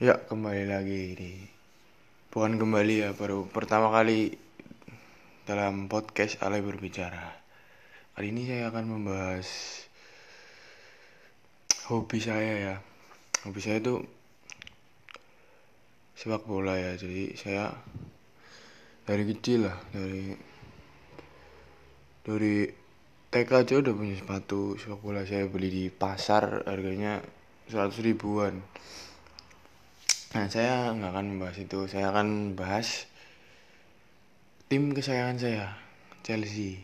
Ya, kembali lagi di Bukan kembali ya, baru pertama kali dalam podcast Ale berbicara. Kali ini saya akan membahas hobi saya ya. Hobi saya itu sepak bola ya. Jadi saya dari kecil lah, dari dari TK aja udah punya sepatu sepak bola saya beli di pasar harganya 100 ribuan Nah, saya nggak akan membahas itu. Saya akan bahas tim kesayangan saya, Chelsea.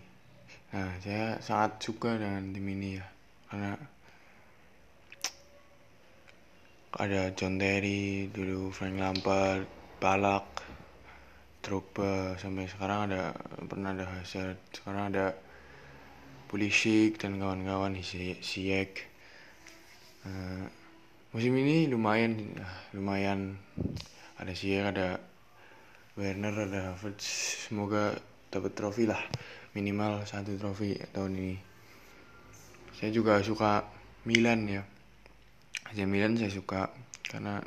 Nah, saya sangat suka dengan tim ini ya, karena ada John Terry, dulu Frank Lampard, Balak, Drogba, sampai sekarang ada pernah ada Hazard, sekarang ada Pulisic dan kawan-kawan Ziyech. Uh, musim ini lumayan lumayan. Ada sih ada Werner ada Havertz. Semoga dapat trofi lah. Minimal satu trofi tahun ini. Saya juga suka Milan ya. Aja Milan saya suka karena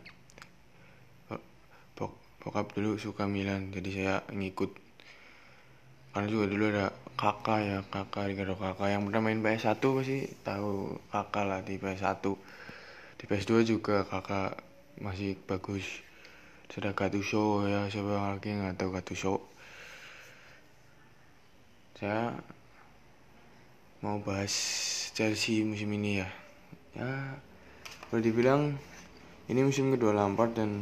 bokap dulu suka Milan jadi saya ngikut. Karena juga dulu ada kakak ya kakak Ricardo kakak. Yang pernah main PS1 pasti tahu kakak lah di PS1 di PS2 juga kakak masih bagus. Sudah Gattuso ya siapa lagi nggak tahu Gattuso saya mau bahas Chelsea musim ini ya. Ya boleh dibilang ini musim kedua Lampard dan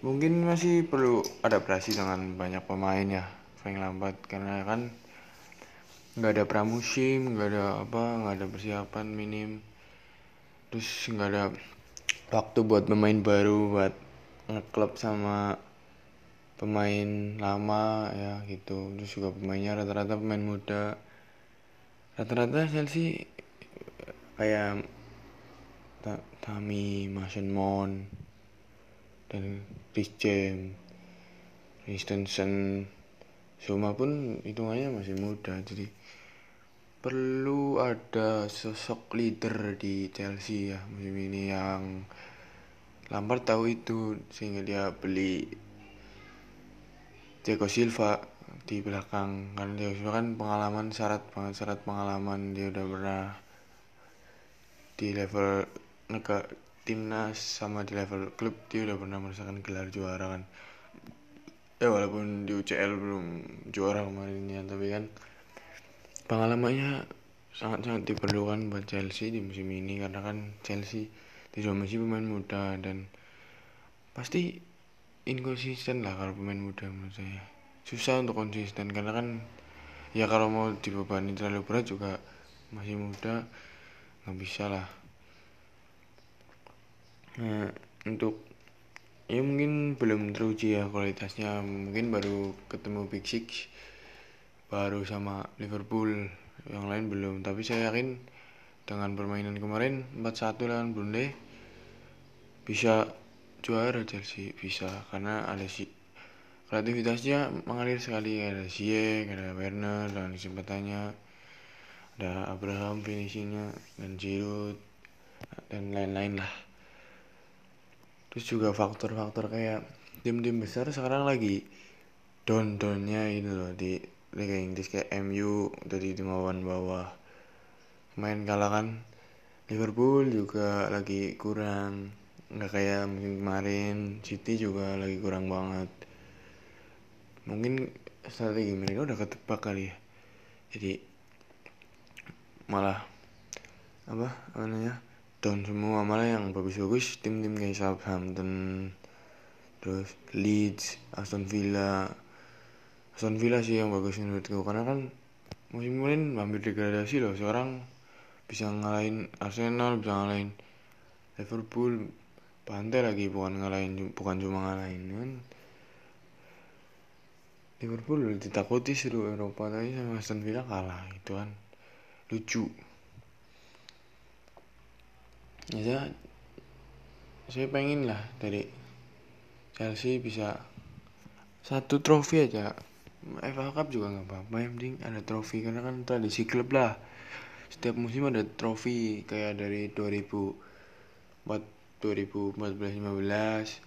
mungkin masih perlu adaptasi dengan banyak pemain ya Frank Lampard. Karena kan nggak ada pramusim nggak ada apa nggak ada persiapan minim terus nggak ada waktu buat pemain baru buat ngeklub sama pemain lama ya gitu. Terus juga pemainnya rata-rata pemain muda. Rata-rata Chelsea kayak Tami Mason Mount dan Chris James Christensen Zuma pun hitungannya masih muda jadi perlu ada sosok leader di Chelsea ya musim ini yang Lampard tahu itu sehingga dia beli Diego Silva di belakang. Karena Diego Silva kan pengalaman syarat banget syarat pengalaman. Dia udah pernah di level negara timnas sama di level klub dia udah pernah merasakan gelar juara kan. Ya walaupun di UCL belum juara kemarin ya tapi kan pengalamannya sangat-sangat diperlukan buat Chelsea di musim ini karena kan Chelsea masih pemain muda dan pasti inkonsisten lah kalau pemain muda menurut saya. Susah untuk konsisten karena kan ya kalau mau dibebani terlalu berat juga masih muda nggak bisa lah. Nah untuk ya mungkin belum teruji ya kualitasnya mungkin baru ketemu Big Six baru sama Liverpool yang lain belum. Tapi saya yakin dengan permainan kemarin 4-1 lawan Burnley bisa juara Chelsea bisa. Karena ada si kreativitasnya mengalir sekali. Ada Ziyech ada Werner dan kesempatannya. Ada Abraham finishingnya dan Giroud dan lain-lain lah. Terus juga faktor-faktor kayak tim-tim besar sekarang lagi down-downnya itu loh di Liga Inggris kayak MU dari dimauan bawah. Main kalah kan. Liverpool juga lagi kurang. Nggak kayak musim kemarin. City juga lagi kurang banget. Mungkin strategi mereka udah ketebak kali ya. Jadi malah apa namanya down semua. Malah yang bagus-bagus tim-tim kayak Southampton terus Leeds Aston Villa Aston Villa sih yang bagus menurutku. Karena kan musim kemarin hampir degradasi loh. Sekarang bisa ngalahin Arsenal bisa ngalahin Liverpool. Pantai lagi bukan ngalahin bukan cuma ngalahin kan Liverpool ditakuti seluruh Eropa tapi sama Aston Villa kalah gitu kan lucu. Ya saya, saya pengen lah dari Chelsea bisa satu trofi aja FA Cup juga nggak apa-apa yang penting ada trofi. Karena kan tradisi klub lah. Setiap musim ada trofi kayak dari 2014 2014-15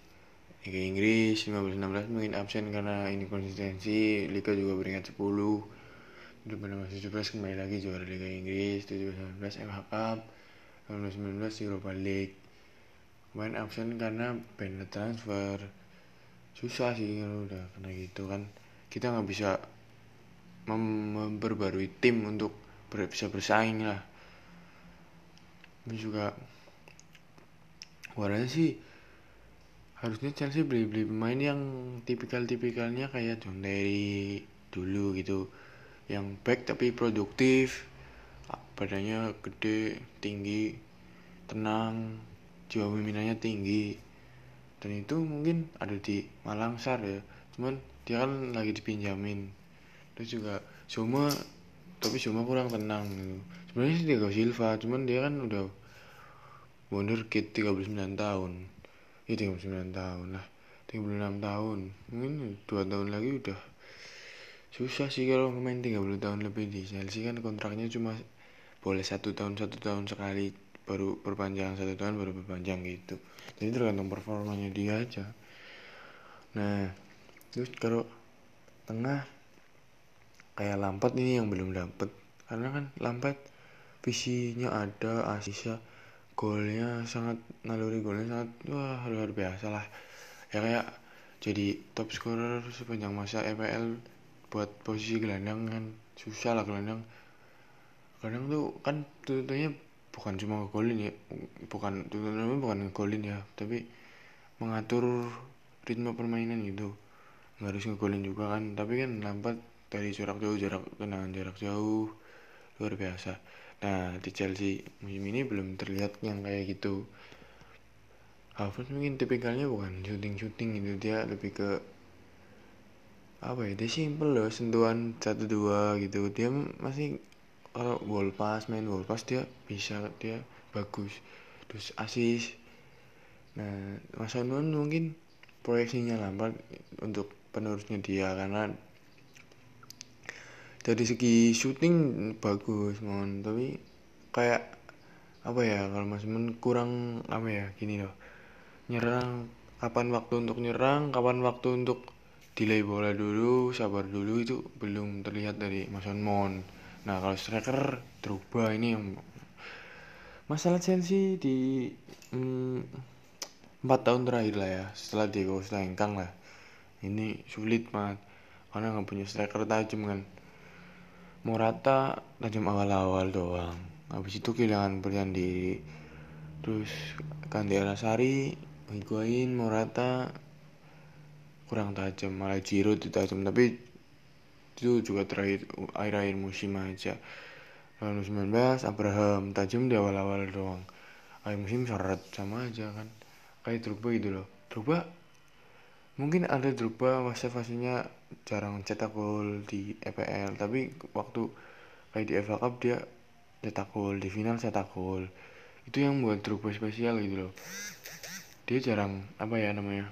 Liga Inggris 15-16 mungkin absen karena ini konsistensi. Liga juga peringkat 10 2017 kembali lagi juara Liga Inggris 17-19 FA Cup. 2019 Europa League. Kemarin absen karena band transfer. Susah sih kalau udah kena gitu kan kita nggak bisa memperbarui tim untuk bisa bersaing lah. Ini juga warnanya sih harusnya Chelsea beli-beli pemain yang tipikal-tipikalnya kayak John Terry dulu gitu yang back tapi produktif badannya gede tinggi tenang jiwa peminatnya tinggi. Dan itu mungkin ada di Malang Sar ya cuman dia kan lagi dipinjamin. Terus juga Zuma tapi Zuma kurang tenang gitu. Sebenarnya sih Diego Silva cuman dia kan udah wonderkid 39 tahun. Ya 39 tahun lah. 36 tahun. Mungkin dua tahun lagi udah susah sih kalau main 30 tahun lebih di Chelsea kan kontraknya cuma boleh satu tahun satu tahun sekali baru perpanjang satu tahun baru perpanjang gitu. Jadi tergantung performanya dia aja. Nah terus kalau tengah kayak Lampard ini yang belum dapet. Karena kan Lampard visinya ada asisnya golnya sangat naluri golnya sangat wah luar biasa lah. Ya kayak jadi top scorer sepanjang masa EPL buat posisi gelandang kan susah lah gelandang. Kadang tuh kan tuntutannya bukan cuma ngegolin ya bukan tuntutannya bukan ngegolin ya tapi mengatur ritme permainan gitu nggak harus ngegolin juga kan. Tapi kan lambat dari jarak jauh jarak tendangan jarak jauh. Luar biasa. Nah di Chelsea musim ini belum terlihat yang kayak gitu. Havertz mungkin tipikalnya bukan shooting-shooting gitu. Dia lebih ke apa ya dia simple loh sentuhan satu dua gitu. Dia masih kalau ball pass main ball pass dia bisa dia bagus. Terus asis nah Mas Anwar mungkin proyeksinya lambat untuk penerusnya dia karena dari segi syuting bagus mon. Tapi kayak apa ya kalau Mas Men kurang apa ya gini loh. Nyerang kapan waktu untuk nyerang kapan waktu untuk delay bola dulu sabar dulu itu belum terlihat dari Mas Mon. Nah kalau striker terubah ini yang masalah Chelsea di hmm, empat tahun terakhir lah ya setelah Diego Costa lah ini sulit banget. Karena nggak punya striker tajam kan. Morata tajam awal-awal doang. Habis itu kehilangan percaya diri. Terus Kandi Alasari Higuain Morata. Kurang tajam malah Jiro itu tajam tapi itu juga terakhir akhir-akhir musim aja. Lalu 19 Abraham. Tajam di awal-awal doang. Akhir musim seret sama aja kan. Kayak Drogba gitu loh. Drogba mungkin ada Drogba fase-fasenya jarang cetak gol di EPL tapi waktu kayak di FA Cup dia cetak gol di final cetak gol. Itu yang buat Drogba spesial gitu loh. Dia jarang apa ya namanya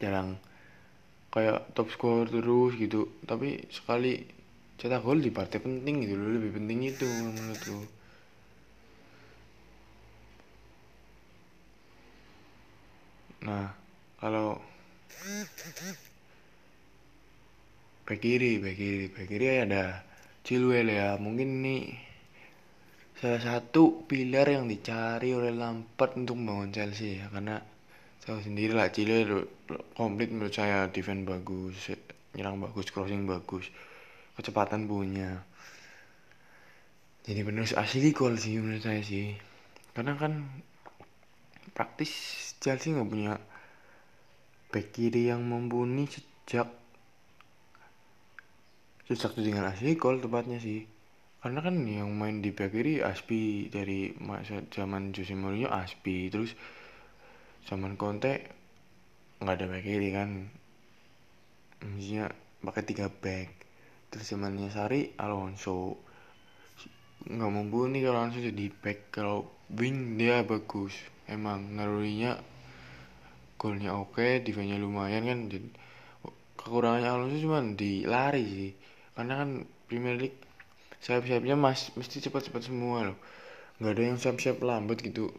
jarang kayak top score terus gitu. Tapi sekali cetak gol di partai penting gitu loh lebih penting itu menurutku nah kalau back kiri back kiri. Back kiri ada Chilwell ya. Mungkin ini salah satu pilar yang dicari oleh Lampard untuk membangun Chelsea ya. Karena saya sendiri lah Chilwell komplit menurut saya. Defense bagus nyerang bagus crossing bagus kecepatan punya. Jadi benar asli gol sih menurut saya sih. Karena kan praktis Chelsea nggak punya back kiri yang mumpuni sejak sejak dengan asli gol tepatnya sih. Karena kan yang main di back kiri Aspi dari masa zaman Jose Mourinho Aspi. Terus zaman Conte nggak ada back kiri kan. Maksudnya pakai tiga back. Terus zamannya Sari Alonso. Nggak mumpuni kalau Alonso jadi back. Kalau wing dia bagus. Emang nalurinya golnya oke defense lumayan kan jadi kekurangannya Alonso cuma di lari sih. Karena kan Premier League sayap-sayapnya mas mesti cepat-cepat semua loh. Nggak ada yang sayap-sayap lambat gitu.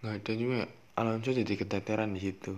Nggak ada cuma Alonso jadi keteteran di situ